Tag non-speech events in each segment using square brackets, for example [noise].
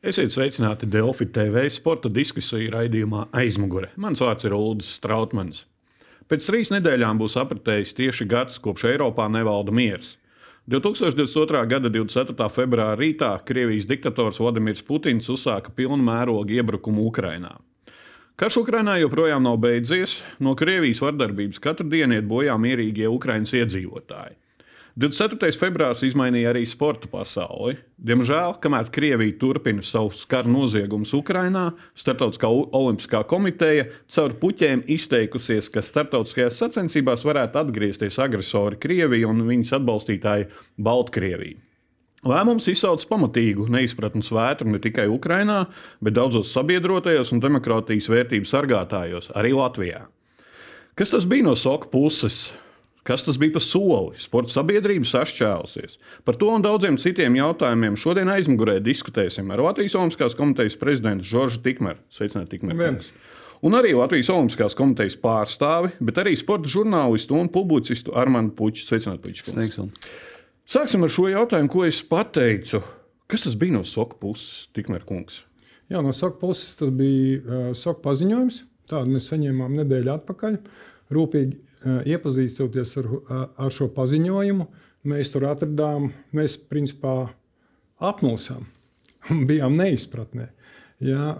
Esiet sveicināti Delfi TV sporta diskusiju raidījumā aizmugure. Mans vārds ir Ulrichs Strautmans. Pēc trīs nedēļām būs apritējis tieši gads, kopš Eiropā nevalda miers. 2022. gada 24. februāra rītā Krievijas diktators Vladimirs Putins uzsāka pilnu mērogu iebrukumu Ukrajinā. Karš Ukrajinā joprojām nav beidzies, no Krievijas vardarbības katru dienu iet bojā mierīgie Ukraiņas iedzīvotāji. 24. februāris izmainīja arī sporta pasauli. Diemžēl, kamēr Krievija turpina savus kara noziegumus Ukrajinā, Startautiskā olimpiskā komiteja caur puķiem izteikusies, ka starptautiskajās sacensībās varētu atgriezties agresori Krievija un viņas atbalstītāji Baltkrievija. Lēmums izsauc pamatīgu neizpratnes vētru ne tikai Ukrajinā, bet daudzos sabiedrotajos un demokrātijas vērtību sargātājos, arī Latvijā. Kas tas bija no soka puses? Kas tas bija par soli? Sports sabiedrība sašķēlusies. Par to un daudziem citiem jautājumiem šodien aizmugurē diskutēsim ar Latvijas Olimpiskās komitejas prezidentu Žoržu Tikmeru. Sveicināti, Tikmeru! Un arī Latvijas Olimpiskās komitejas pārstāvi, bet arī sporta žurnālistu un publicistu Armānu Puķu. Sveicināti, Puķu! Sāksim ar šo jautājumu, ko es pateicu. Kas tas bija no soka puses, Tikmēr kungs? Jā, no soka puses tas bija uh, soka paziņojums. Tādu mēs saņēmām nedēļu atpakaļ. Rūpīgi iepazīstoties ar, ar šo paziņojumu, mēs tur atradām, mēs principā apmulsām un [laughs] bijām neizpratnē. Ja,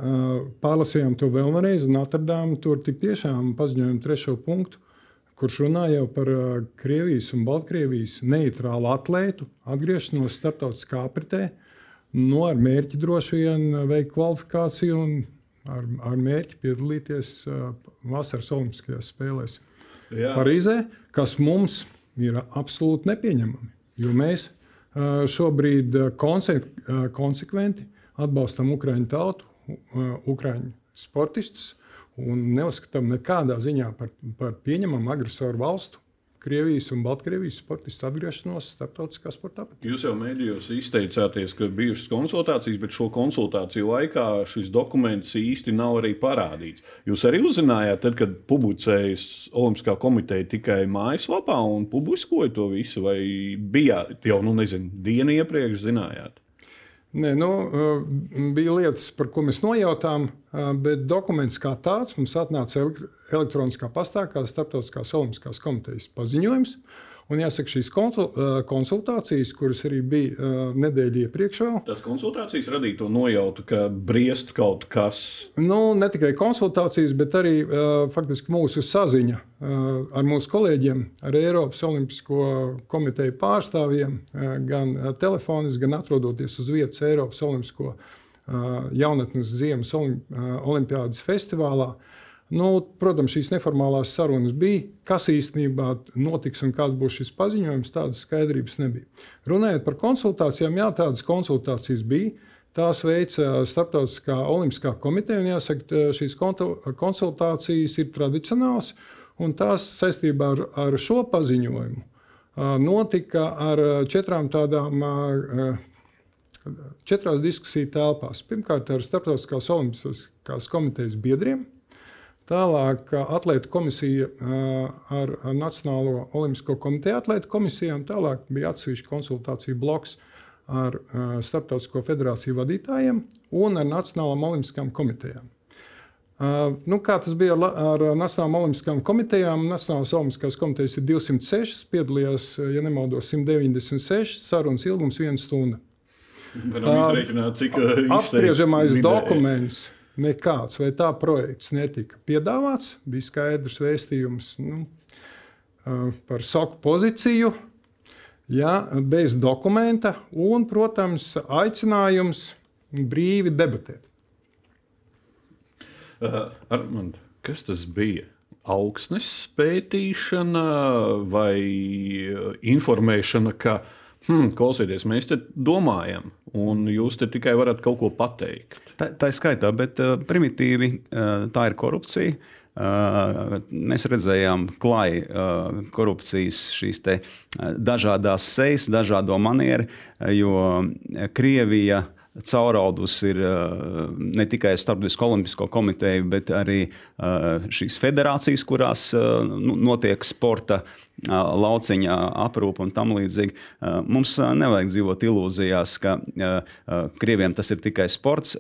pārlasījām to vēlreiz un atradām tur tiešām paziņojumu trešo punktu, kurš runā jau par Krievijas un Baltkrievijas neitrālu atlētu atgriešanos starptautiskā apritē, no ar mērķi droši vien veikt kvalifikāciju un ar, ar mērķi piedalīties vasaras Olimpiskajās spēlēs. Jā. Parīzē, kas mums ir absolūti nepieņemami. Jo mēs šobrīd konsekventi atbalstam Ukraiņu tautu, Ukraiņu sportistus un neuzskatām nekādā ziņā par, par pieņemamu agresoru valstu Krievijas un Baltkrievijas sportistu atgriešanos starptautiskā sportā. Jūs jau mēdījos izteicāties, ka bijušas konsultācijas, bet šo konsultāciju laikā šis dokuments īsti nav arī parādīts. Jūs arī uzzinājāt, tad, kad publicējas Olimpiskā komiteja tikai mājaslapā un publiskoja to visu, vai bijāt jau, nu, nezinu, dienu iepriekš zinājāt? Nē, nu, bija lietas, par ko mēs nojautām, bet dokuments kā tāds mums atnāca elektroniskā pastā, kā Startautiskās Olimpiskās komitejas paziņojums. Un jāsaka, šīs konsultācijas, kuras arī bija nedēļa iepriekš, vēl. Tas konsultācijas radīja to nojautu, ka briest kaut kas. Nu, ne tikai konsultācijas, bet arī faktiski mūsu saziņa ar mūsu kolēģiem, ar Eiropas Olimpisko komiteju pārstāvjiem, gan telefoniski, gan atrodoties uz vietas Eiropas Olimpisko jaunatnes ziemas olimpiādas festivālā. Nu, protams, šīs neformālās sarunas bija. Kas īstenībā notiks un kāds būs šis paziņojums, tādas skaidrības nebija. Runājot par konsultācijām, jā, tādas konsultācijas bija. Tās veica Startautiskā Olimpiskā komiteja. Jāsaka, šīs konsultācijas ir tradicionālas, un tās saistībā ar, ar šo paziņojumu notika ar četrām tādām četrās diskusiju telpās. Pirmkārt, ar Startautiskās Olimpiskās komitejas biedriem, Tālāk atlētu komisija ar Nacionālo olimpisko komiteju atlētu komisijām. Tālāk bija atsevišķa konsultācija bloks ar Startautisko federāciju vadītājiem un ar Nacionālām olimpiskām komitejām. Uh, nu, kā tas bija ar, ar Nacionālajām olimpiskām komitejām? Nacionālās olimpiskās komitejas ir 206, piedalījās, ja nemaldos, 196, sarunas ilgums - 1 stunda. Varam izreikināt, cik apspriežamais dokuments. Ir nekāds, vai tā projekts netika piedāvāts. Bija skaidrs vēstījums nu, par saku pozīciju, ja, bez dokumenta un, protams, aicinājums brīvi debatēt. Uh, Armand, kas tas bija? Augsnes pētīšana vai informēšana, ka uh, hmm, klausieties, mēs te domājam, un jūs te tikai varat kaut ko pateikt. Tā, tā ir skaitā, bet uh, primitīvi uh, tā ir korupcija. Uh, mēs redzējām klāja uh, korupcijas, šīs te, uh, dažādas sejas, dažādo manieru, jo Krievija cauraudus ir ne tikai Starptautiskā olimpisko komiteja, bet arī šīs federācijas, kurās nu, notiek sporta lauciņa aprūpe un tam līdzīgi. Mums nevajag dzīvot ilūzijās, ka krieviem tas ir tikai sports.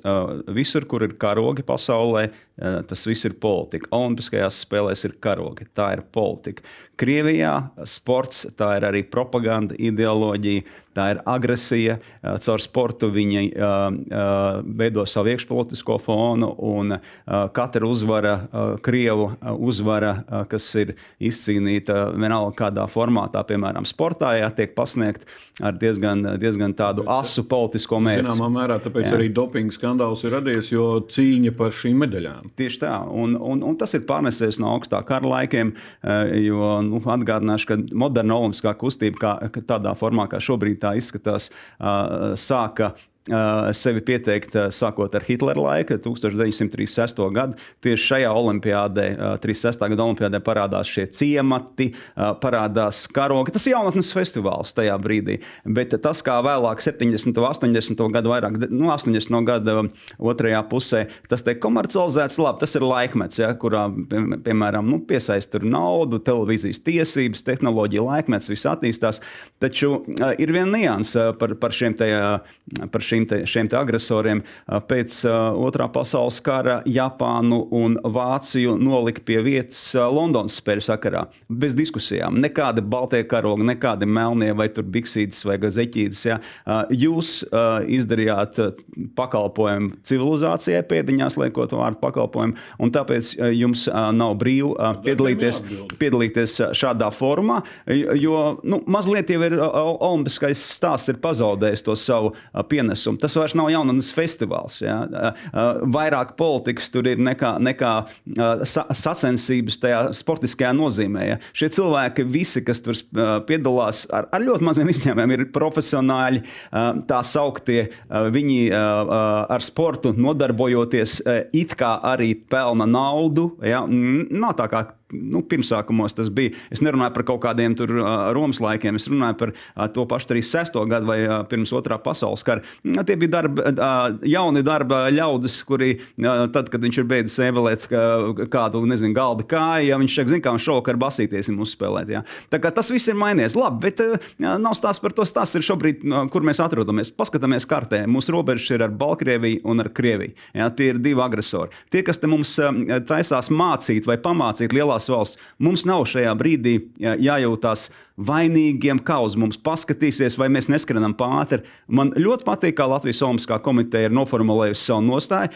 Visur, kur ir karogi pasaulē, tas viss ir politika. Olimpiskajās spēlēs ir karogi, tā ir politika. Krievijā sports, tā ir arī propaganda, ideoloģija, tā ir agresija. Caur sportu viņi veido savu iekšpolitisko fonu, un katra uzvara, Krievu uzvara, kas ir izcīnīta vienalga kādā formātā, piemēram, sportā, jā, tiek pasniegt ar diezgan, diezgan tādu asu politisko mērķi. Zināmā mērā tāpēc jā. arī dopinga skandāls ir radies, jo cīņa par šīm medaļām. Tieši tā, un, un, un tas ir pārnesies no augstā kara laikiem, jo nu, atgādināšu, ka moderna olimpiskā kustība, kā, tādā formā, kā šobrīd tā izskatās, sāka sevi pieteikt sākot ar Hitlera laika, 1936. gadu. Tieši šajā olimpiādē, 36. gada olimpiādē parādās šie ciemati, parādās karogi. Tas ir jaunatnes festivāls tajā brīdī. Bet tas, kā vēlāk, 70. un 80. gadu, vairāk, nu, 80. gada otrajā pusē, tas tiek komercializēts, labi, tas ir laikmets, ja, kurā, piemēram, nu, piesaist naudu, televīzijas tiesības, tehnoloģija laikmets, viss attīstās. Taču ir viena nianse par, par šiem tajā, par šīm te, šiem te agresoriem pēc otrā pasaules kara Japānu un Vāciju nolika pie vietas Londonas spēļu sakarā. Bez diskusijām. Nekādi baltie karogi, nekādi melnie vai biksītes vai zeķītes. Ja. Jūs izdarījāt pakalpojumu civilizācijai, pēdiņās liekot vārdu pakalpojumu, un tāpēc jums nav brīvi piedalīties, piedalīties šādā formā, jo nu, mazliet jau ir olimpiskais stāsts ir pazaudējis to savu pienesumu pienesumu. Tas vairs nav jaunatnes festivāls. Ja? Vairāk politikas tur ir nekā, nekā sacensības tajā sportiskajā nozīmē. Ja? Šie cilvēki, visi, kas tur piedalās, ar, ar ļoti maziem izņēmumiem, ir profesionāļi, tā sauktie. Viņi ar sportu nodarbojoties, it kā arī pelna naudu. Ja? Nav tā kā nu, pirmsākumos tas bija. Es nerunāju par kaut kādiem tur, Romas laikiem, es runāju par to pašu 36. gadu vai pirms otrā pasaules kara. Tie bija darba, jauni darba ļaudis, kuri tad, kad viņš ir beidzis evolēt kādu nezinu, galda kāju, ja viņš saka, ka viņš šovakar basīties un uzspēlēt. Ja. Tā kā tas viss ir mainījies. Labi, bet uh, nav stāsts par to. Stāsts ir šobrīd, kur mēs atrodamies. Paskatāmies kartē. Mūsu robežas ir ar Baltkrieviju un ar Krieviju. Ja, tie ir divi agresori. Tie, kas te mums taisās mācīt vai pamācīt lielā lielās valsts. Mums nav šajā brīdī jājūtās vainīgiem, kā uz mums paskatīsies, vai mēs neskrienam pāri. Man ļoti patīk, kā Latvijas Olimpiskā komiteja ir noformulējusi savu nostāju.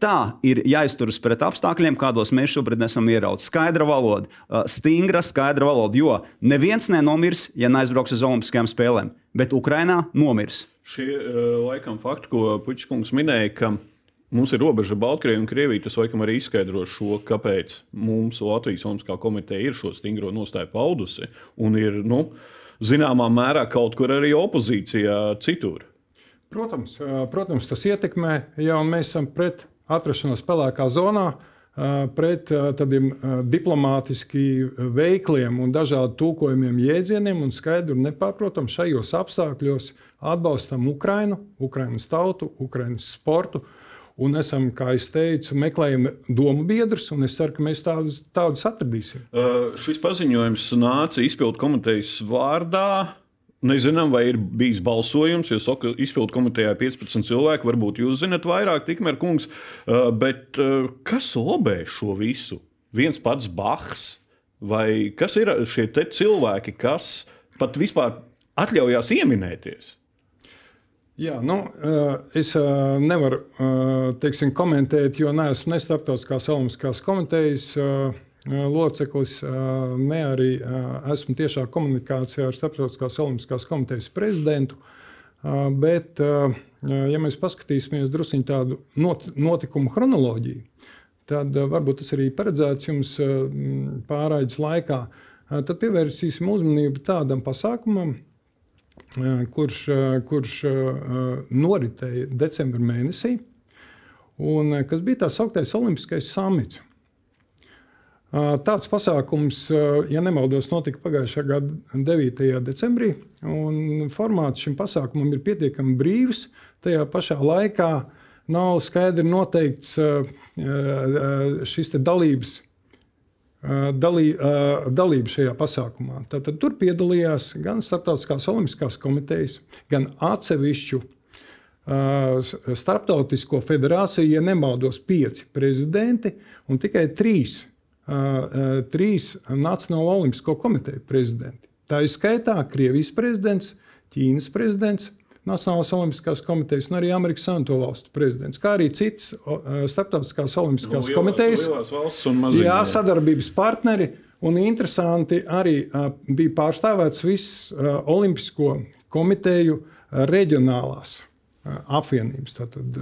Tā ir jāizturas pret apstākļiem, kādos mēs šobrīd esam ieraudzījis. Skaidra valoda, stingra, skaidra valoda, jo neviens nenomirs, ja neaizbrauks uz Olimpiskajām spēlēm, bet Ukrainā nomirs. Šie laikam fakti, ko Puķis minēja, ka Mums ir robeža Baltkrievija un Krievija. Tas laikam arī izskaidro šo, kāpēc mums Latvijas Olimpiskā komiteja ir šo stingro nostāju paudusi un ir nu, zināmā mērā kaut kur arī opozīcijā citur. Protams, protams, tas ietekmē, ja mēs esam pret atrašanos pelēkā zonā, pret tādiem diplomātiski veikliem un dažādu tūkojumiem jēdzieniem un skaidru un nepārprotamu šajos apstākļos atbalstam Ukrainu, Ukraiņas tautu, Ukraiņas sportu. Un esam, kā jau teicu, meklējam domu biedrus, un es ceru, ka mēs tādus, tādus atradīsim. Uh, šis paziņojums nāca izpildu komitejas vārdā. Nezinām, vai ir bijis balsojums, jo saka, izpildu komitejā ir 15 cilvēki. Varbūt jūs zinat vairāk, tikmēr kungs. Uh, bet uh, kas lobē šo visu? Viens pats Bahs vai kas ir šie cilvēki, kas pat vispār atļaujās ieminēties? Jā, nu, eh, es eh, nevaru eh, teiksim, komentēt, jo neesmu ne starptautiskās olimpiskās komitejas loceklis, ne arī esmu tiešā komunikācijā ar Starptautiskās olimpiskās komitejas prezidentu. Bet, ja mēs paskatīsimies drusku tādu notikumu chronoloģiju, tad varbūt tas arī paredzēts jums pārraides laikā. Tad pievērsīsim uzmanību tādam pasākumam, kurš, kurš noritēja decembrī mēnesī, un kas bija tā sauktais Olimpiskais samits. Tāds pasākums, ja nemaldos, notika pagājušā gada 9. decembrī. Formāts šim pasākumam ir pietiekami brīvs. tajā pašā laikā nav skaidri noteikts šis dalības dalī, dalību šajā pasākumā. Tātad tur piedalījās gan Startautiskās Olimpiskās komitejas, gan atsevišķu Startautisko federāciju, ja nemaldos, pieci prezidenti un tikai trīs, trīs Nacionālo Olimpisko komiteju prezidenti. Tā ir skaitā Krievijas prezidents, Ķīnas prezidents, Nacionālās Olimpiskās komitejas un arī Amerikas Savienoto Valstu prezidents, kā arī citas starptautiskās Olimpiskās nu, komitejas. Jā, sadarbības partneri. Un interesanti arī uh, bija pārstāvēts viss uh, Olimpisko komiteju reģionālās apvienības. Tātad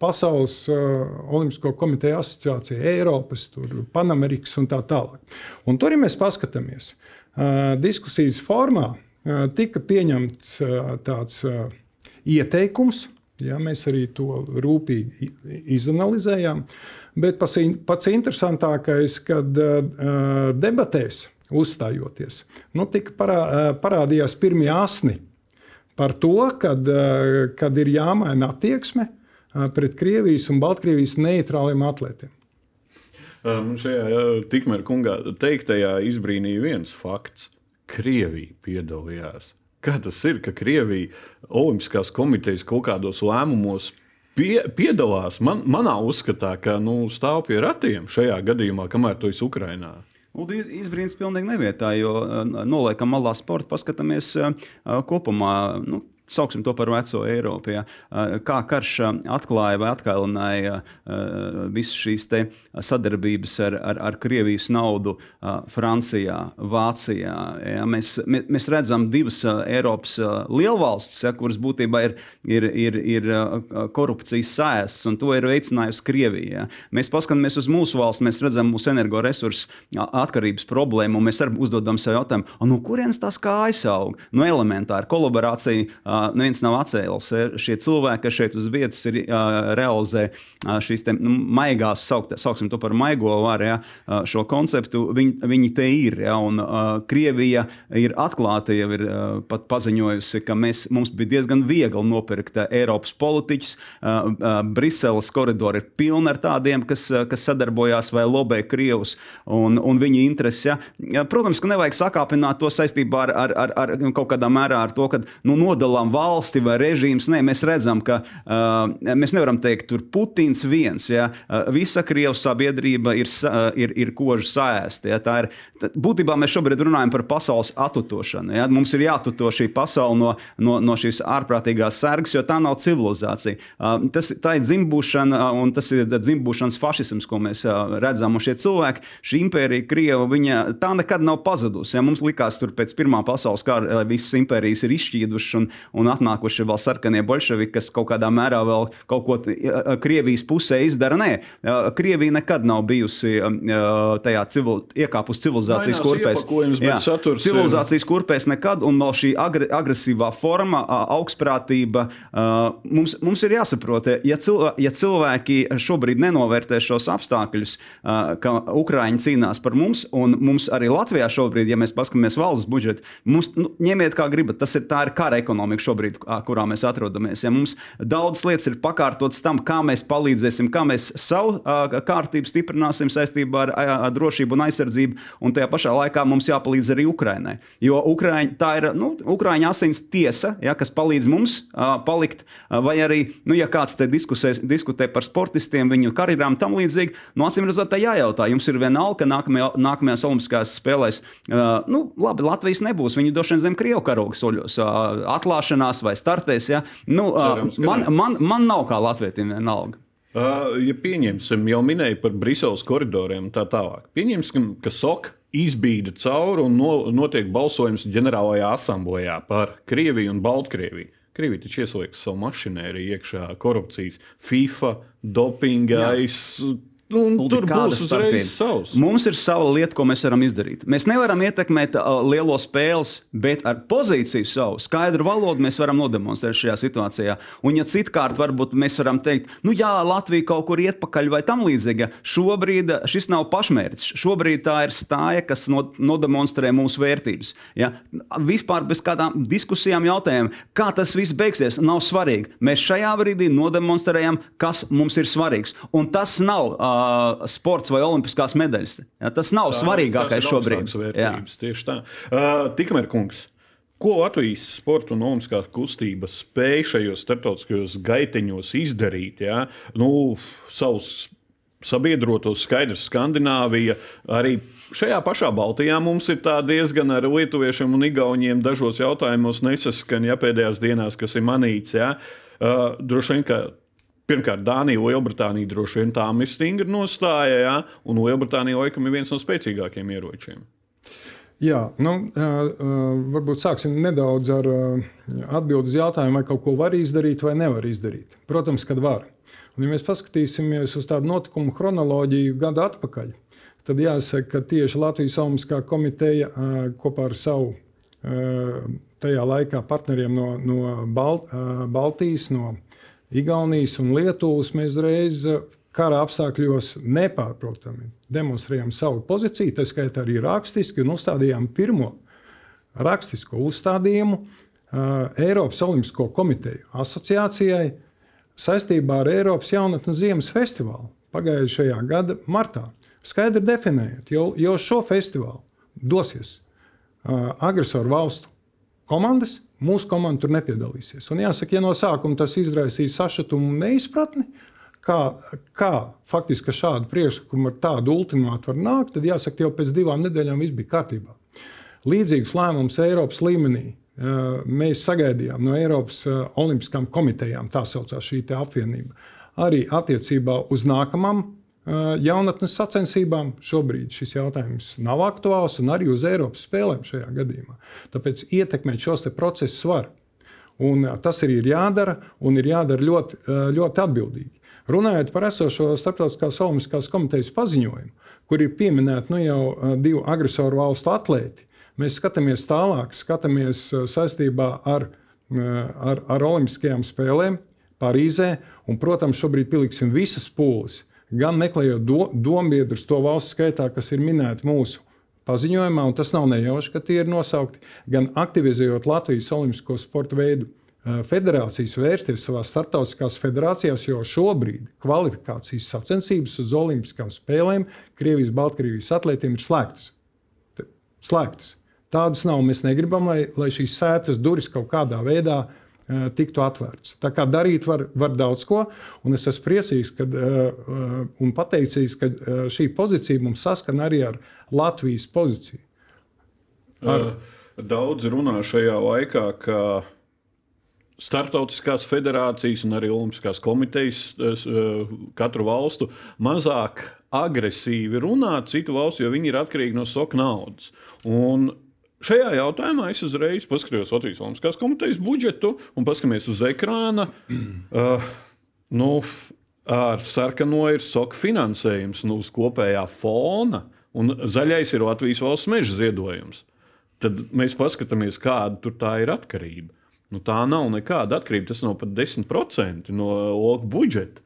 Pasaules Olimpisko komiteju asociācija, Eiropas, Panamerikas un tā tālāk. Un tur, ja mēs paskatāmies, diskusijas formā tika pieņemts tāds ieteikums. Ja, mēs arī to rūpīgi izanalizējām. Bet pats, interesantākais, kad debatēs uzstājoties, nu, parā, parādījās pirmie asni par to, kad, kad ir jāmaina attieksme pret Krievijas un Baltkrievijas neitrāliem atlētiem. Šajā tikmēr kungā teiktajā izbrīnīja viens fakts. Krievija piedalījās. Kā tas ir, ka Krievija Olimpiskās komitejas kaut kādos lēmumos pie, piedalās? Man, manā uzskatā, ka nu, stāv pie ratiem šajā gadījumā, kamēr to ir Ukrainā. Izbrīns pilnīgi nevietā, jo noliekam malā sporta, paskatāmies kopumā. Nu, sauksim to par veco Eiropu. Ja. Kā karš atklāja vai atkailināja visas šīs sadarbības ar, ar, ar Krievijas naudu Francijā, Vācijā. Ja. Mēs, mēs redzam divas Eiropas lielvalstis, ja, kuras būtībā ir, ir, ir, ir korupcijas sēstas, un to ir veicinājusi Krievija. Ja. Mēs paskatāmies uz mūsu valsts, mēs redzam mūsu energoresursu atkarības problēmu, un mēs arī uzdodam sev jautājumu, no kurienes tās kājas aug? No nu, elementāra kolaborācija neviens nav atcēlis. Šie cilvēki, kas šeit uz vietas ir realizē šīs te, nu, maigās, saukt, sauksim to par maigo varu, ja, šo konceptu, viņi, viņi te ir. Ja, un, Krievija ir atklāta, jau ir pat paziņojusi, ka mēs, mums bija diezgan viegli nopirkt Eiropas politiķus. Briseles koridori ir pilni ar tādiem, kas, kas sadarbojās vai lobē Krievus un, un viņu intereses. Ja. Protams, ka nevajag sakāpināt to saistībā ar, ar, ar, ar kaut kādā mērā ar to, ka nu, nodalām atbalstām valsti vai režīms. Nē, mēs redzam, ka uh, mēs nevaram teikt, ka Putins viens, ja, uh, visa Krievijas sabiedrība ir, uh, ir, ir koža sēsta. Ja, tā ir, tā, būtībā mēs šobrīd runājam par pasaules attutošanu. Ja, mums ir jātuto šī pasaule no, no, no šīs ārprātīgās sērgas, jo tā nav civilizācija. Uh, tas, tā ir dzimbūšana, uh, un tas ir dzimbūšanas fašisms, ko mēs uh, redzam. Un šie cilvēki, šī impērija, Krieva, viņa tā nekad nav pazudusi. Ja, mums likās, tur pēc Pirmā pasaules kara visas impērijas ir izšķīdušas un, un atnākuši vēl sarkanie bolševiki, kas kaut kādā mērā vēl kaut ko Krievijas pusē izdara. Nē, Krievija nekad nav bijusi tajā civil, iekāpus civilizācijas kurpēs. Jā, civilizācijas kurpēs nekad, un vēl šī agre, agresīvā forma, augstprātība. Mums, mums ir jāsaprot, ja, cilv, ja cilvēki šobrīd nenovērtē šos apstākļus, ka Ukraiņi cīnās par mums, un mums arī Latvijā šobrīd, ja mēs paskatāmies valsts budžetu, mums nu, ņemiet kā gribat, tas ir tā ir kara ekonomika šobrīd, kurā mēs atrodamies. Ja mums daudzas lietas ir pakārtotas tam, kā mēs palīdzēsim, kā mēs savu kārtību stiprināsim saistībā ar, drošību un aizsardzību, un tajā pašā laikā mums jāpalīdz arī Ukraiņai. Jo Ukraiņa, tā ir nu, Ukraiņa asins tiesa, ja, kas palīdz mums palikt, vai arī, nu, ja kāds te diskusē, diskutē par sportistiem, viņu karjerām tam līdzīgi, nu, acīm redzot, tā jājautā. Jums ir vienalga, ka nākamajā, nākamajās Olimpiskās spēlēs, nu, labi, Latvijas nebūs, viņi vien zem Krievu karoga soļos. Atklāšana tikšanās vai startēs. Ja? Nu, Cerams, man, man, man nav kā latvietim vienalga. Uh, ja pieņemsim, jau minēju par Briseles koridoriem un tā tālāk. Pieņemsim, ka SOK izbīda cauri un no, notiek balsojums ģenerālajā asamblējā par Krieviju un Baltkrieviju. Krievija taču ieslieks savu mašinēriju iekšā korupcijas, FIFA, dopingais. Jā Un Uldi, tur būs uzreiz savs. Mums ir sava lieta, ko mēs varam izdarīt. Mēs nevaram ietekmēt uh, lielo spēles, bet ar pozīciju savu skaidru valodu mēs varam nodemonstrēt šajā situācijā. Un, ja citkārt, varbūt mēs varam teikt, nu jā, Latvija kaut kur iet pakaļ vai tam līdzīga, šobrīd uh, šis nav pašmērķis. Šobrīd tā ir stāja, kas no, nodemonstrē mūsu vērtības. Ja? Vispār bez kādām diskusijām, jautājumiem, kā tas viss beigsies, nav svarīgi. Mēs šajā brīdī nodemonstrējam, kas mums ir svarīgs. Un tas nav uh, sports vai olimpiskās medaļas. Ja? Tas nav Tā- svarīgākais šobrīd. vērtības, Tieši tā. Uh, Tikmēr, kungs, ko Latvijas sporta un olimpiskā kustība spēj šajos starptautiskajos gaiteņos izdarīt? Ja? Nu, savus sabiedrotos skaidrs, Skandināvija. Arī šajā pašā Baltijā mums ir tā diezgan ar lietuviešiem un igauniem dažos jautājumos nesaskaņa ja, pēdējās dienās, kas ir manīts. Ja? Uh, droši vien, ka Pirmkārt, Dānija, Lielbritānija droši vien tām ir stingri nostāja, ja? un Lielbritānija laikam ir viens no spēcīgākajiem ieročiem. Jā, nu, varbūt sāksim nedaudz ar atbildi uz jautājumu, vai kaut ko var izdarīt vai nevar izdarīt. Protams, kad var. Un, ja mēs paskatīsimies uz tādu notikumu chronoloģiju gadu atpakaļ, tad jāsaka, ka tieši Latvijas Olimpiskā komiteja kopā ar savu tajā laikā partneriem no, no Balt, Baltijas, no Igaunijas un Lietuvas mēs reiz uh, kara apstākļos nepārprotami demonstrējām savu pozīciju, tā skaitā arī rakstiski, un uzstādījām pirmo rakstisko uzstādījumu uh, Eiropas Olimpisko komiteju asociācijai saistībā ar Eiropas jaunatnes ziemas festivālu pagājušajā gada martā. Skaidri definējot, jo, jo šo festivālu dosies uh, agresoru valstu komandas, mūsu komanda tur nepiedalīsies. Un jāsaka, ja no sākuma tas izraisīja sašutumu un neizpratni, kā, kā faktiski šādu priekšlikumu ar tādu ultimātu var nākt, tad jāsaka, jau pēc divām nedēļām viss bija kārtībā. Līdzīgs lēmums Eiropas līmenī mēs sagaidījām no Eiropas Olimpiskām komitejām, tā saucās šī apvienība, arī attiecībā uz nākamām uh, jaunatnes sacensībām. Šobrīd šis jautājums nav aktuāls un arī uz Eiropas spēlēm šajā gadījumā. Tāpēc ietekmēt šos procesus var. Un, uh, tas arī ir jādara un ir jādara ļoti, uh, ļoti atbildīgi. Runājot par esošo Starptautiskās Olimpiskās komitejas paziņojumu, kur ir pieminēti nu, jau divu agresoru valstu atlēti, mēs skatāmies tālāk, skatāmies saistībā ar, ar, ar Olimpiskajām spēlēm Parīzē. Un, protams, šobrīd pieliksim visas pūles, gan meklējot do, dombiedrus to valstu skaitā, kas ir minēti mūsu paziņojumā, un tas nav nejauši, ka tie ir nosaukti, gan aktivizējot Latvijas Olimpisko sporta veidu federācijas vērsties savā starptautiskās federācijās, jo šobrīd kvalifikācijas sacensības uz Olimpiskām spēlēm Krievijas, Baltkrievijas atlētiem ir slēgtas. Slēgtas. Tādas nav. Mēs negribam, lai, lai šīs sētas durvis kaut kādā veidā uh, tiktu atvērtas. Tā kā darīt var, var daudz ko, un es esmu priecīgs kad, uh, uh, un pateicīgs, ka šī pozīcija mums saskan arī ar Latvijas pozīciju. Ar... Daudz runā šajā laikā, ka starptautiskās federācijas un arī Olimpiskās komitejas eh, katru valstu mazāk agresīvi runā citu valstu, jo viņi ir atkarīgi no soka naudas. Un Šajā jautājumā es uzreiz paskatījos Latvijas Olimpiskās komitejas budžetu un paskatījies uz ekrāna. [clears throat] Uh, nu, ar sarkano ir soka finansējums nu, uz kopējā fona, un zaļais ir Latvijas valsts meža ziedojums. Tad mēs paskatāmies, kāda tur ir atkarība. Nu, tā nav nekāda atkarība. Tas nav pat 10% no OLK budžeta.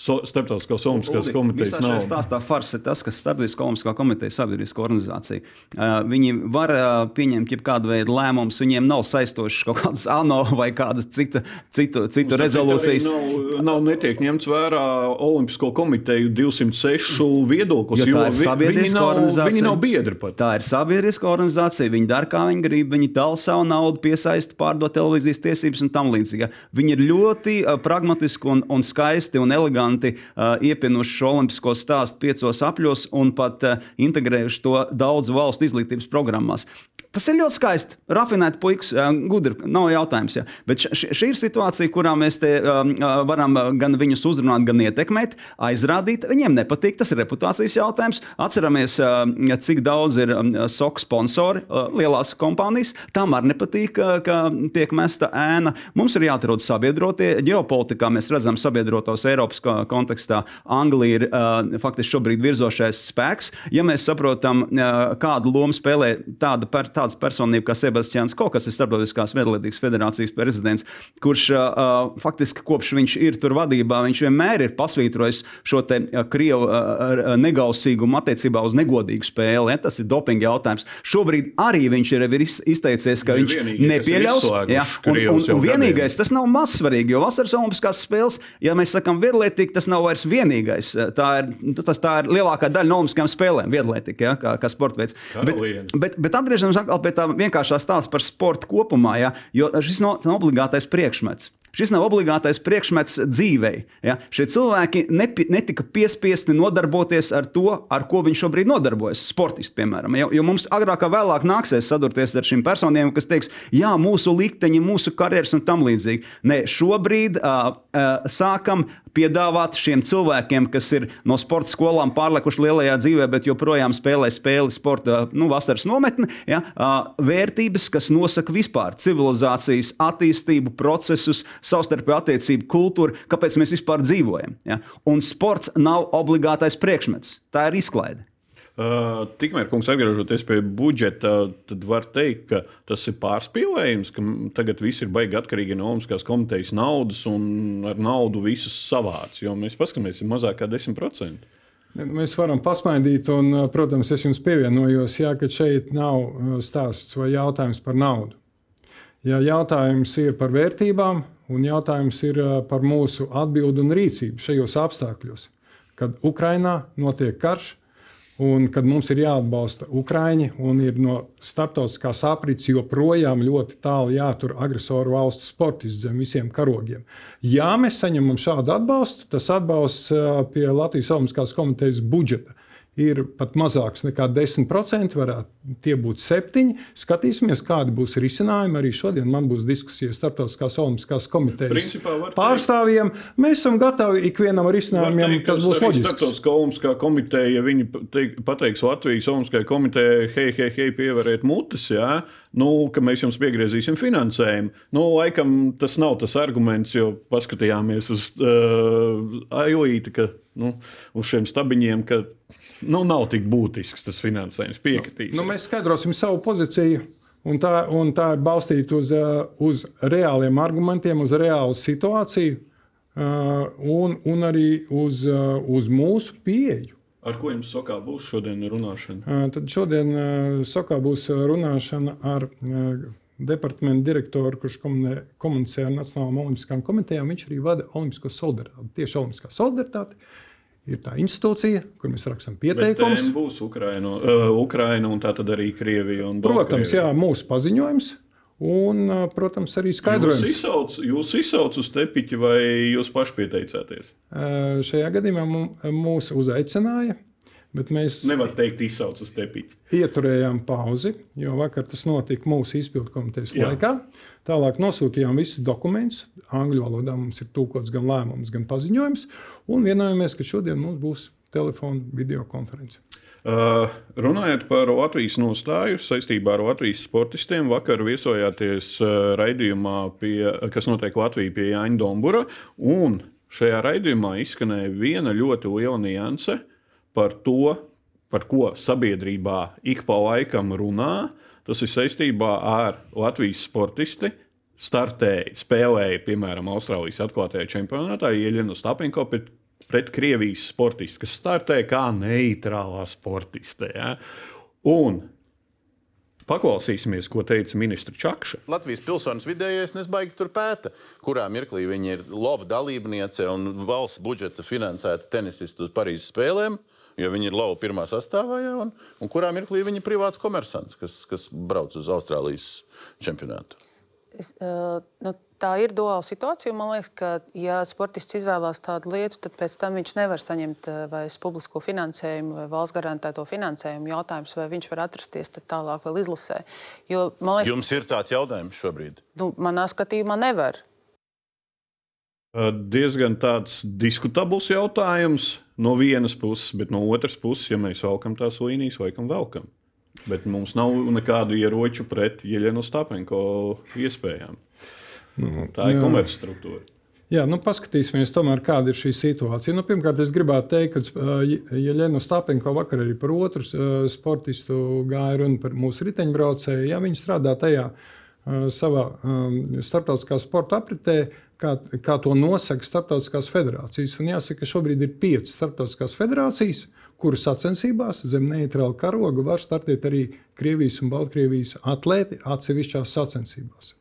So, Starptautiskās Olimpiskās komitejas visā šajā stāstā fars ir tas, ka Starptautiskā olimpiskā komiteja ir sabiedriska organizācija. Uh, viņi var uh, pieņemt jebkādu veidu lēmumus, viņiem nav saistošas kaut kādas ANO vai kādas cita, citu, citu rezolūcijas. Nav, nav netiek ņemts vērā Olimpisko komiteju 206 viedoklis, Jo jo, vi, viņi, nav, viņi nav biedri pat. Tā ir sabiedriska organizācija. Viņi dara, kā viņi grib. Viņi dala savu naudu, piesaista, pārdod televīzijas tiesības un tam līdzīgi. Viņi ir ļoti uh, pragmatiski un, un skaisti un eleganti uh, iepinuši šo olimpisko stāstu piecos apļos un pat uh, integrējuši to daudzu valstu izglītības programmās. Tas ir ļoti skaisti. Rafinēti puikas, gudri, nav jautājums. Ja. Bet šī ir situācija, kurā mēs te, um, varam gan viņus uzrunāt, gan ietekmēt, aizrādīt. Viņiem nepatīk, tas ir reputācijas jautājums. Atceramies, cik daudz ir SOK sponsori, lielās kompānijas. Tam arī nepatīk, ka tiek mesta ēna. Mums ir jāatrod sabiedrotie. Ģeopolitikā mēs redzam sabiedrotos Eiropas kontekstā. Anglija ir faktiski šobrīd virzošais spēks. Ja mēs saprotam, kādu lomu spēlē tāda par tāds personība kā Sebastians Ko, kas ir Starptautiskās Viedlītīgas federācijas prezidents, kurš uh, faktiski kopš viņš ir tur vadībā, viņš vienmēr ir pasvītrojis šo te Krievu uh, negausīgumu attiecībā uz negodīgu spēli. Ja? Tas ir dopinga jautājums. Šobrīd arī viņš ir, izteicies, ka viņš nepieļaus. Ja? Un, un, un vienīgais, tas nav mazsvarīgi, jo vasaras olimpiskās spēles, ja mēs sakām viedlītīgi, tas nav vairs vienīgais. Tā ir, tas, tā ir lielākā daļa no olimpiskajām spēlēm, viedlītīgi, ja? kā, kā sporta veids. Bet, bet, bet atgriežamies atkal pie tā vienkāršā stāsta par sportu kopumā, ja? jo šis nav obligātais priekšmets. Šis nav obligātais priekšmets dzīvei. Ja? Šie cilvēki nepi, netika piespiesti nodarboties ar to, ar ko viņi šobrīd nodarbojas. Sportisti, piemēram. Jo, jo mums agrāk vai vēlāk nāksies sadurties ar šīm personām, kas teiks, jā, mūsu likteņi, mūsu karjeras un tam līdzīgi. Nē, šobrīd uh, uh, sākam piedāvāt šiem cilvēkiem, kas ir no sporta skolām pārlekuši lielajā dzīvē, bet joprojām spēlē spēli sporta nu, vasaras nometni, ja, vērtības, kas nosaka vispār civilizācijas attīstību, procesus, savstarpēju attiecību kultūru, kāpēc mēs vispār dzīvojam. Ja. Un sports nav obligātais priekšmets, tā ir izklaide. Uh, tikmēr, kungs, atgriežoties pie budžeta, tad var teikt, ka tas ir pārspīlējums, ka tagad viss ir baigi atkarīgi no Olimpiskās komitejas naudas un ar naudu visus savāc. Jo mēs paskatāmies, ir mazāk kā 10%. Mēs varam pasmaidīt, un, protams, es jums pievienojos, jā, ka šeit nav stāsts vai jautājums par naudu. Ja jautājums ir par vērtībām, un jautājums ir par mūsu atbildi un rīcību šajos apstākļos, kad Ukrainā notiek karš, Un kad mums ir jāatbalsta Ukraiņi un ir no starptautiskās aprits joprojām ļoti tālu jātur agresoru valstu sportisti zem visiem karogiem. Ja mēs saņemam šādu atbalstu, tas atbalsts pie Latvijas Olimpiskās komitejas budžeta ir pat mazāks nekā 10%, varētu tie būt 7%. Skatīsimies, kādi būs risinājumi. Arī šodien man būs diskusijas starptautiskās olimpiskās komitejas pārstāvjiem. Mēs esam gatavi ikvienam risinājumam, kas būs loģisks. Starptautiskā olimpiskā komiteja, ja viņi teik, pateiks Latvijas olimpiskajai komitejai, hei, hei, hei, pieveriet mutes, jā, nu, ka mēs jums piegriezīsim finansējumu. Nu, laikam tas nav tas arguments, jo paskatījāmies uz uh, ailīti, ka nu, uz šiem stabiņiem, ka nu, nav tik būtisks tas finansējums. Piekritīs. Nu, nu, mēs skaidrosim savu pozīciju. Un tā, un tā ir balstīta uz, uh, uz reāliem argumentiem, uz reālu situāciju uh, un, un arī uz, uh, uz mūsu pieeju. Ar ko jums sokā būs šodien runāšana? Tad šodien sokā būs runāšana ar departamentu direktoru, kurš komunicē ar Nacionālajām olimpiskajām komitejām. Viņš arī vada Olimpisko solidaritāti. Tieši Olimpiskā solidaritāte ir tā institūcija, kur mēs rakstām pieteikumus. Tas būs Ukraina, uh, Ukraina un tā arī Krievija. Protams, jā, mūsu paziņojums. Un, protams, arī skaidrojums. Jūs izsauc, jūs izsauc uz tepiķi vai jūs paši pieteicāties? Uh, šajā gadījumā mūs uzaicināja. Bet mēs nevaram teikt, izsauc uz tepiķa. Ieturējām pauzi, jo vakar tas notika mūsu izpildu komitejas Jā. laikā. Tālāk nosūtījām visus dokumentus. Angļu valodā mums ir tūkots gan lēmums, gan paziņojums. Un vienojāmies, ka šodien mums būs telefona video konference. Uh, runājot par Latvijas nostāju saistībā ar Latvijas sportistiem, vakar viesojāties uh, raidījumā, pie, kas notiek Latvijā pie Jāņa Dombura. Šajā raidījumā izskanēja viena ļoti liela nianse par to, par ko sabiedrībā ik pa laikam runā. Tas ir saistībā ar Latvijas sportisti. Startēja, spēlēja, piemēram, Austrālijas atklātajā čempionātā, Ieļina Stapenko pret, pret Krievijas sportistu, kas startēja kā neitrālā sportiste. Ja? Un Paklausīsimies, ko teica ministra Čakša. Latvijas pilsonis vidējais nesbaigi tur pēta, kurā mirklī viņa ir lova dalībniece un valsts budžeta finansēta tenisistu uz Parīzes spēlēm. Uh, jo viņi ir lauva pirmā sastāvā, jā, un, un kurā mirklī viņi ir privāts komersants, kas, kas brauc uz Austrālijas čempionātu. Es, uh, nu, tā ir duāla situācija. Man liekas, ka, ja sportists izvēlās tādu lietu, tad pēc tam viņš nevar saņemt vai publisko finansējumu vai valsts garantēto finansējumu. Jautājums, vai viņš var atrasties tālāk vēl izlasē. Jo, liekas, Jums ir tāds jautājums šobrīd? Nu, manā skatījumā nevar. Diezgan tāds diskutabls jautājums no vienas puses, bet no otras puses, ja mēs valkam tās līnijas, laikam velkam. Bet mums nav nekādu ieroču pret Jeļenu Stapenko iespējām. Nu, Tā ir komercstruktūra. Jā, nu, paskatīsimies, tomēr, kāda ir šī situācija. Nu, pirmkārt, es gribētu teikt, ka Jeļena Stapenko vakar arī par otru sportistu gāja runa par mūsu riteņbraucēju. Ja viņi strādā tajā savā starptautiskā sporta apritē, kā, kā to nosaka starptautiskās federācijas. Un jāsaka, ka šobrīd ir piecas starptautiskās federācijas, kuru sacensībās zem neitrāla karoga var startēt arī Krievijas un Baltkrievijas atlēti atsevišķās sacensībās.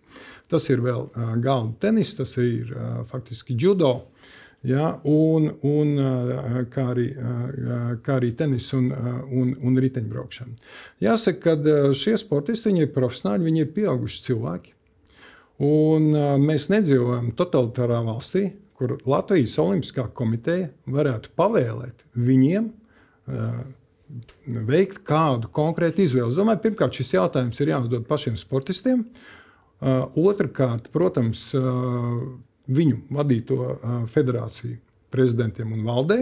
Tas ir vēl uh, galda tenis, tas ir uh, faktiski judo. Ja, un, un, kā, arī, kā arī tenis un, un, un riteņbraukšana. Jāsaka, ka šie sportisti ir profesionāļi, viņi ir pieauguši cilvēki. Un, mēs nedzīvojam totalitārā valstī, kur Latvijas Olimpiskā komiteja varētu pavēlēt viņiem veikt kādu konkrētu izvēli. Es domāju, pirmkārt, šis jautājums ir jāuzdod pašiem sportistiem. Uh, Uh, otrakārt, protams, uh, viņu vadīto uh, federāciju prezidentiem un valdē.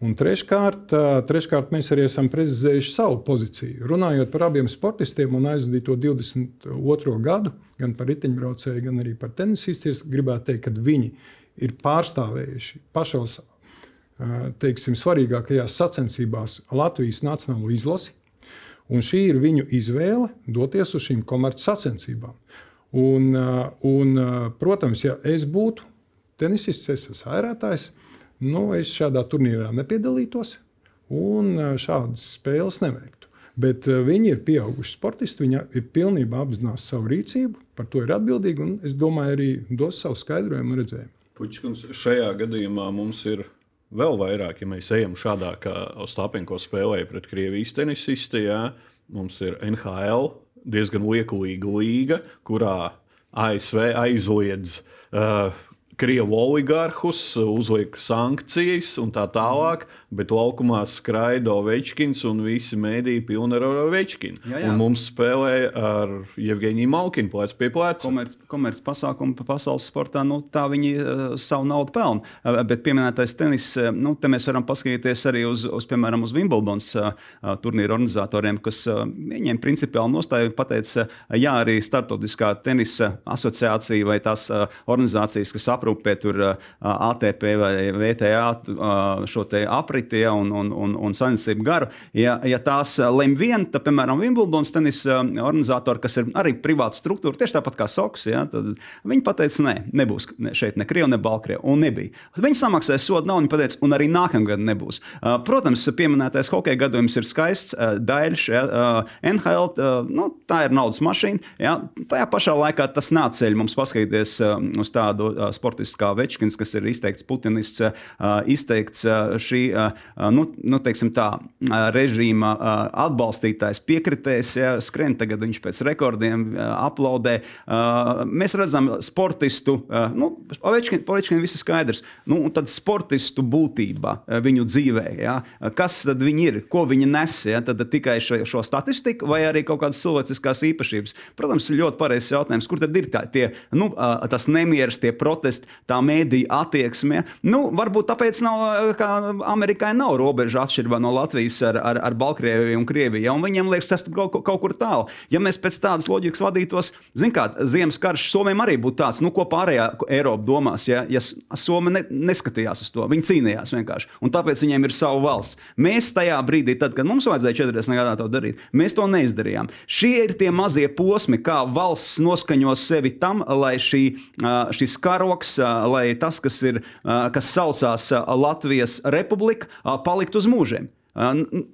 Un treškārt, treškārt, mēs arī esam precizējuši savu pozīciju. Runājot par abiem sportistiem un aizdīto 22. gadu, gan par riteņbraucēju, gan arī par tenisistiem, gribētu teikt, ka viņi ir pārstāvējuši pašos teiksim, svarīgākajās sacensībās Latvijas nacionālo izlasi. Un šī ir viņu izvēle doties uz šīm komercsacensībām. Un, un, protams, ja es būtu tenisists, es esmu airētājs, nu, es šādā turnīrā nepiedalītos un uh, šādas spēles neveiktu. Bet viņi ir pieauguši sportisti, viņi ir pilnībā apzinās savu rīcību, par to ir atbildīgi un es domāju, arī dos savu skaidrojumu un redzējumu. Puķis, šajā gadījumā mums ir vēl vairāk, ja mēs ejam šādā, kā Ostapenko spēlēja pret Krievijas tenisistu. Mums ir NHL, diezgan liekulīga līga, kurā ASV aizliedz uh, Krievu oligarhus, uzliek sankcijas un tā tālāk, bet laukumā skraida Ovečkins un visi mēdīji pilni ar Ovečkinu. Jā, jā. Un mums spēlē ar Jevgeņiju Malkinu plec pie pleca. Komerc, komerc pasākumi pa pasaules sportā, nu, tā viņi uh, savu naudu pelna. Uh, bet pieminētais tenis, uh, nu, te mēs varam paskatīties arī uz, uz piemēram, uz Wimbledons uh, turnīru organizatoriem, kas uh, viņiem principiāli nostāja pateica, uh, jā, arī starptautiskā tenisa asociācija vai tās uh, organizācijas, kas aprūp aprūpē tur ATP vai VTA šo apriti ja, un, un, un, un saimniecību garu. Ja, ja tās lem vien, tad, piemēram, Wimbledons tenis organizatori, kas ir arī privāta struktūra, tieši tāpat kā Soks, ja, tad viņi pateica, nē, nebūs šeit ne Krievija, ne Baltkrievija. Un nebija. Viņi samaksāja sodu naudu, viņi pateica, un arī nākamā gada nebūs. Protams, pieminētais hokeja gadījums ir skaists, daļš, ja, NHL, nu, tā ir naudas mašīna. Ja, tajā pašā laikā tas nāceļ mums paskatīties uz tādu sporta sportists kā Večkins, kas ir izteikts putinists, izteikts šī nu, nu, tā, režīma atbalstītājs, piekritējs, ja, skrien tagad viņš pēc rekordiem aplaudē. Mēs redzam sportistu, nu, Ovečkins viss ir skaidrs, nu, tad sportistu būtība viņu dzīvē, ja, kas tad viņi ir, ko viņi nes, ja, tad tikai šo, šo statistiku vai arī kaut kādas cilvēciskās īpašības. Protams, ļoti pareizs jautājums, kur tad ir tā, tie, nu, tas nemieris, tie protesti, tā mēdīja attieksme. Nu, varbūt tāpēc, nav, ka Amerikai nav robeža atšķirībā no Latvijas ar, ar, ar Baltkrieviju un Krieviju. Ja? Un viņiem liekas, tas kaut, kaut kur tālu. Ja mēs pēc tādas loģikas vadītos, zinām, kā Ziemas karš Somijam arī būtu tāds, nu, ko pārējā Eiropa domās. Ja, ja Somija ne, neskatījās uz to, viņi cīnījās vienkārši. Un tāpēc viņiem ir sava valsts. Mēs tajā brīdī, tad, kad mums vajadzēja 40 gadā to darīt, mēs to neizdarījām. Šie ir tie mazie posmi, kā valsts noskaņo sevi tam, lai šī, šis karoks lai tas, kas, ir, kas saucās Latvijas republika, paliktu uz mūžiem.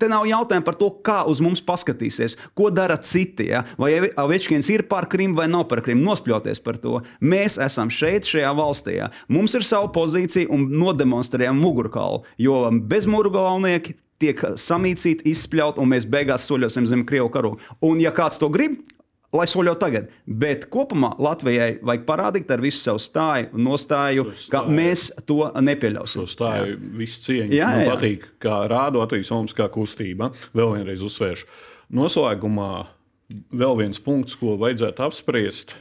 Te nav jautājums par to, kā uz mums paskatīsies, ko dara citi. Ja? Vai Večkins ir par Krimu vai nav par Krimu, nospļauties par to. Mēs esam šeit, šajā valstī. Ja? Mums ir sava pozīcija un nodemonstrējam mugurkaulu, jo bezmugurgalnieki tiek samīcīti, izspļauti, un mēs beigās soļosim zem Krievijas karoga. Un, ja kāds to grib, lai soļo tagad. Bet kopumā Latvijai vajag parādīt ar visu savu stāju un nostāju, Šo ka stāju. mēs to nepieļausim. Šo stāju visu cieņu. Jā, Man jā. patīk, kā rāda Latvijas Olimpiskā kustība. Vēl vienreiz uzsvēršu. Noslēgumā vēl viens punkts, ko vajadzētu apspriest.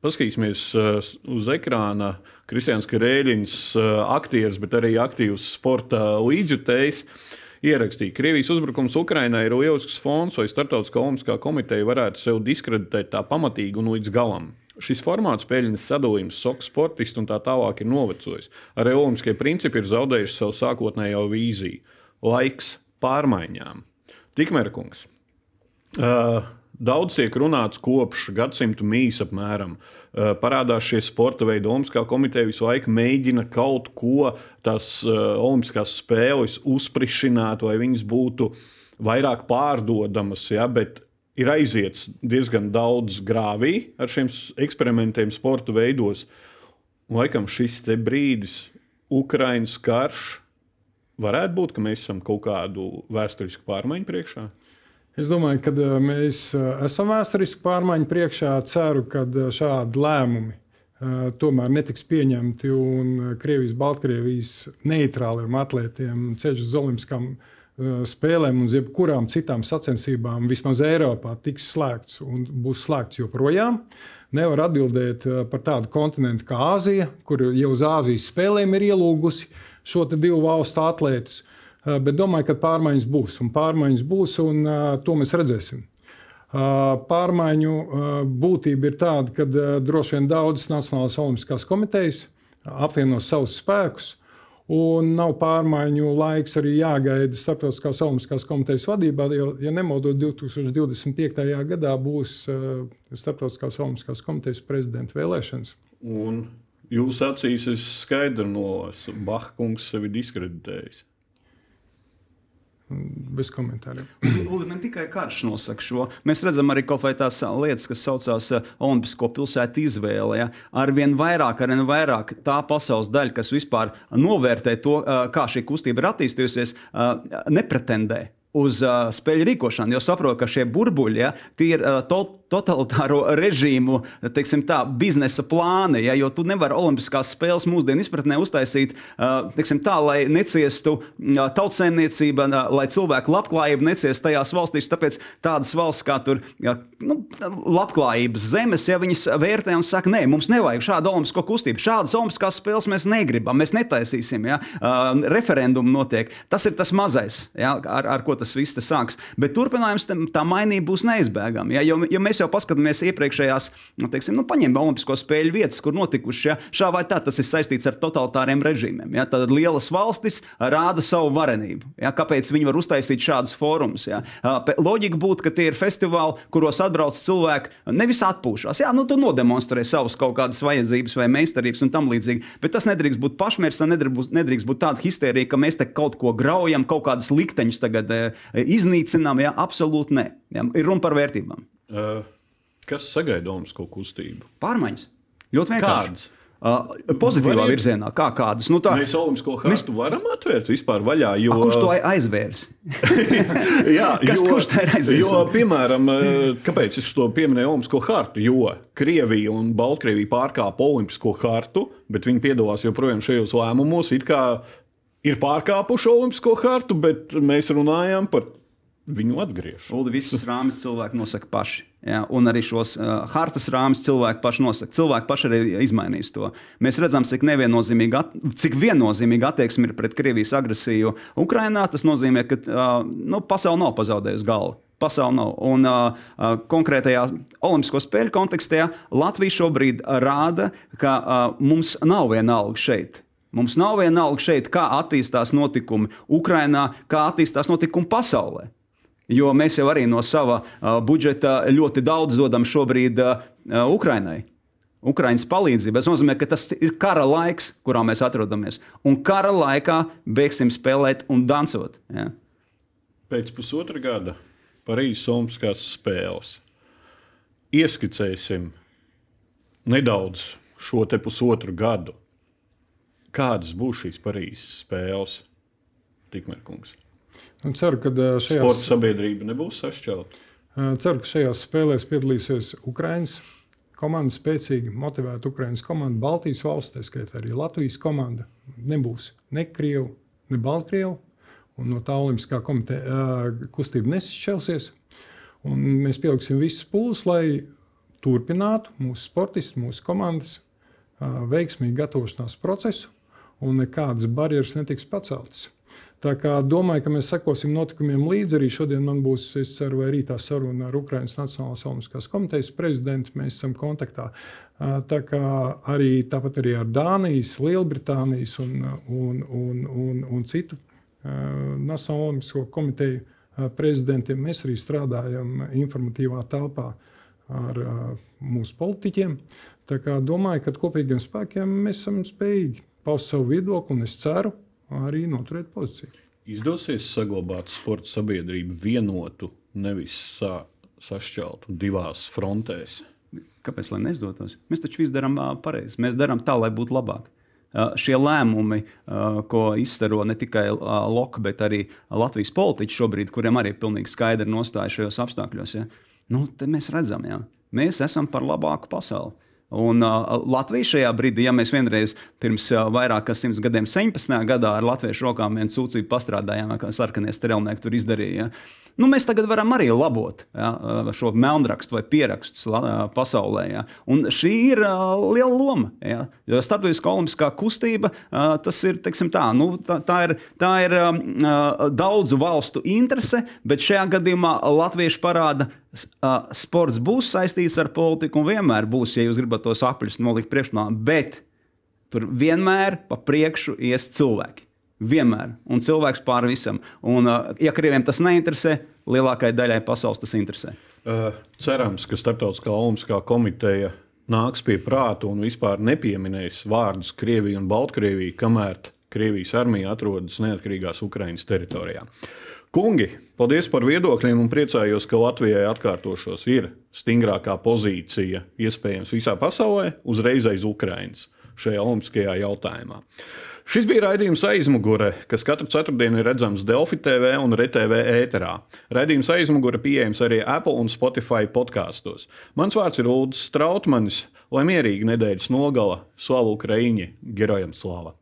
Paskatīsimies uh, uz ekrāna. Kristians Krēļins, uh, aktieris, bet arī aktīvs sporta līdzjutējs, ierakstīja, ka Krievijas uzbrukums Ukrainai ir lielisks fons, lai Startautiskā olimpiskā komiteja varētu sev diskreditēt tā pamatīgi un līdz galam. Šis formāts, peļņas sadalījums, soka sportisti un tā tālāk ir novecojis. Arī olimpiskie principi ir zaudējuši savu sākotnējo vīziju. Laiks pārmaiņām. Tikmēr kungs. Uh, Daudz tiek runāts kopš gadsimta mīs apmēram. Uh, parādās šie sporta veidi. Olimpiskā komiteja visu laiku mēģina kaut ko tās uh, olimpiskās spēles uzsprišināt, lai viņas būtu vairāk pārdodamas. Ja? Bet ir aiziets diezgan daudz grāvī ar šiem eksperimentiem sporta veidos. Laikam šis brīdis, Ukraiņas karš, varētu būt, ka mēs esam kaut kādu vēsturisku pārmaiņu priekšā. Es domāju, ka eh, mēs eh, esam vēsturiski pārmaiņu priekšā. Ceru, ka eh, šādi lēmumi tomēr netiks pieņemti un Krievijas, Baltkrievijas neitrāliem atlētiem ceļš uz Olimpiskām spēlēm un jebkurām citām sacensībām, vismaz Eiropā, tiks slēgts un būs slēgts joprojām. Nevar atbildēt par tādu kontinentu kā Āzija, kur jau uz Āzijas spēlēm ir ielūgusi šo divu valstu atlētus. Uh, Bet domāju, ka pārmaiņas būs. Un pārmaiņas būs, un uh, to mēs redzēsim. Uh, Pārmaiņu būtība ir tāda, ka droši vien daudzas Nacionālās Olimpiskās komitejas apvienos savus spēkus. Un nav pārmaiņu laiks arī jāgaida Startautiskās Olimpiskās komitejas vadībā, jo, ja nemaldos, 2025. gadā būs Startautiskās Olimpiskās komitejas prezidenta vēlēšanas. Un jūsu acīs es skaidri nolasu, Bahkungs sevi diskreditējis. Bez komentāriem. Ulu, ne tikai karš nosaka šo. Mēs redzam arī kaut vai tās lietas, kas saucās Olimpisko pilsētu izvēle. Ja? Arvien vairāk, arvien vairāk tā pasaules daļa, kas vispār novērtē to, kā šī kustība ir attīstījusies, nepretendē uz uh, spēļu rīkošanu, jo saprot, ka šie burbuļi ja, ir uh, to, totalitāro režīmu tā, biznesa plāni. Ja, jo tu nevari Olimpiskās spēles mūsdienu izpratnē uztaisīt teiksim, tā, lai neciestu tautsēmniecība, lai cilvēku labklājība neciestu tajās valstīs. Tāpēc tādas valsts kā tur, ja, nu, labklājības zemes, ja viņas vērtē un saka, nē, mums nevajag šādu olimpisko kustību. Šādas olimpiskās spēles mēs negribam, mēs netaisīsim. Ja, referendumu notiek. Tas ir tas mazais, ja, ar, ar ko tas viss sāks. Bet turpinājums tam- tā mainība būs neizbēgama. Ja, jo, jo mēs jau paskatāmies iepriekšējās, nu, teiksim, nu, paņemam Olimpisko spēļu vietas, kur notikušas. Ja, šā vai tā tas ir saistīts ar totalitāriem režīmiem. Ja, tad lielas valstis rāda savu varenību. Ja, kāpēc viņi var uztaisīt šādus fórumus? Ja. Loģika būtu, ka tie ir festivāli, kuros atbrauc cilvēki nevis atpūšās. Jā, nu, tu nodemonstrē savas kaut kādas vajadzības vai meistarības un tam līdzīgi. Bet tas nedrīkst būt pašmērķis, nedrīkst, nedrīkst būt tāda histērija, ka mēs te kaut ko graujam, kaut kādas likteņus tagad e, iznīcinām. Jā, absolūti nē. Jā, ir runa par vērtībām. Uh, kas sagaida Olimpisko kustību? Pārmaiņas. Ļoti vienkārši. Kādas? Uh, pozitīvā Variet- virzienā, kā kādas. Nu, tā, Mēs Olimpisko hartu varam atvērt vispār vaļā. Jo, A, kurš to ai- aizvērs? [laughs] Jā, Kas- kurš tā ir aizviesis? Jo, piemēram, eh, kāpēc es to pieminēju Olimpisko hartu? Jo Krievija un Baltkrievija pārkāpa Olimpisko hartu, bet viņi piedalās joprojām šajos lēmumos. Ir pārkāpuši Olimpisko hartu, bet mēs runājam par viņu atgriešanu. Ulu visus rāmjus cilvēki nosaka paši. Ja, un arī šos uh, hartas rāmjus cilvēki paši nosaka. Cilvēki paši arī izmainīs to. Mēs redzam, cik at, cik viennozīmīgi attieksme ir pret Krievijas agresiju Ukrajinā. Tas nozīmē, ka uh, nu, pasaule nav pazaudējusi galvu. Pasaule nav. Un uh, konkrētajā Olimpisko spēļu kontekstā Latvija šobrīd rāda, ka uh, mums nav vienalga šeit. Mums nav vienalga šeit, kā attīstās notikumi Ukrajinā, kā attīstās notikumi pasaulē. Jo mēs jau arī no sava budžeta ļoti daudz dodam šobrīd Ukrainai. Ukraiņas palīdzība. Tas nozīmē, ka tas ir kara laiks, kurā mēs atrodamies. Un kara laikā beigsim spēlēt un dansot. Ja? Pēc pusotra gada Parīzes Olimpiskās spēles ieskicēsim nedaudz šo te pusotru gadu. Kādas būs šīs Parīzes spēles? Tikmēr kungs. Un ceru, ka uh, Sporta sabiedrība nebūs sašķelta. Ceru, ka šajās spēlēs piedalīsies Ukraiņas komanda, spēcīga, motivēta Ukraiņas komanda, Baltijas valsts, tā skaitā arī Latvijas komanda. Nebūs ne Krievu, ne Baltkrievu. Un no tā Olimpiskā komiteja kustība nesšķelsies. Un mēs pieliksim visus pūles, lai turpinātu mūsu sportisti, mūsu komandas veiksmīgu gatavošanās procesu, un nekādas barjeras netiks paceltas. Tā kā domāju, ka mēs sekosim notikumiem līdzi. Arī šodien man būs, es ceru, vai rītā saruna ar Ukraiņas Nacionālās Olimpiskās komitejas prezidentu. Mēs esam kontaktā. Tā kā arī tāpat arī ar Dānijas, Lielbritānijas un, un, un, un, un citu Nacionālo Olimpisko komiteju prezidentiem mēs arī strādājam informatīvā telpā ar mūsu politiķiem. Tā kā domāju, ka kopīgiem spēkiem mēs esam spējīgi paust savu viedokli, un es ceru arī noturēt pozīciju. Izdosies saglabāt sporta sabiedrību vienotu, nevis sa sašķeltu divās frontēs. Kāpēc gan neizdotos? Mēs taču visu darām pareizi. Mēs darām tā, lai būtu labāk. Šie lēmumi, ko izstaro ne tikai Loka, bet arī Latvijas politiķi šobrīd, kuriem arī ir pilnīgi skaidra nostāja šajos apstākļos, ja? nu, mēs redzam, ka mēs esam par labāku pasauli. Un uh, Latvija šajā brīdī, ja mēs vienreiz pirms uh, vairāk kā simts gadiem, 17. gadā ar latviešu rokām vienu sūdzību pastrādājām, kā sarkanie strelnieki tur izdarīja. Ja? Nu, mēs tagad varam arī labot ja, šo melnrakstu vai pierakstu pasaulē. Ja. Un šī ir uh, liela loma. Ja. Starptautiskā olimpiskā kustība tas ir tā, nu, tā, tā ir, tā ir daudzu valstu interese, bet šajā gadījumā Latvieši parāda, sports būs saistīts ar politiku un vienmēr būs, ja jūs gribat tos apļus nolikt priekšplānā. Bet tur vienmēr pa priekšu ies cilvēki. Vienmēr. Un cilvēks pāri visam. Un, uh, ja krieviem tas neinteresē, lielākajai daļai pasaules tas interesē. Uh, cerams, ka Startautiskā Olimpiskā komiteja nāks pie prāta un vispār nepieminēs vārdus Krievija un Baltkrievija, kamēr Krievijas armija atrodas neatkarīgās Ukraiņas teritorijā. Kungi, paldies par viedokļiem un priecājos, ka Latvijai atkārtošos ir stingrākā pozīcija iespējams visā pasaulē, uzreiz aiz Ukraiņas šajā olimpiskajā jautājumā. Šis bija raidījums aizmugure, kas katru ceturtdienu ir redzams Delfi TV un RTV ēterā. Raidījums aizmugure pieejams arī Apple un Spotify podkāstos. Mans vārds ir Ulrichs Strautmanis, lai mierīgi nedēļas nogala slavu Ukraiņi, gerojam slāvu!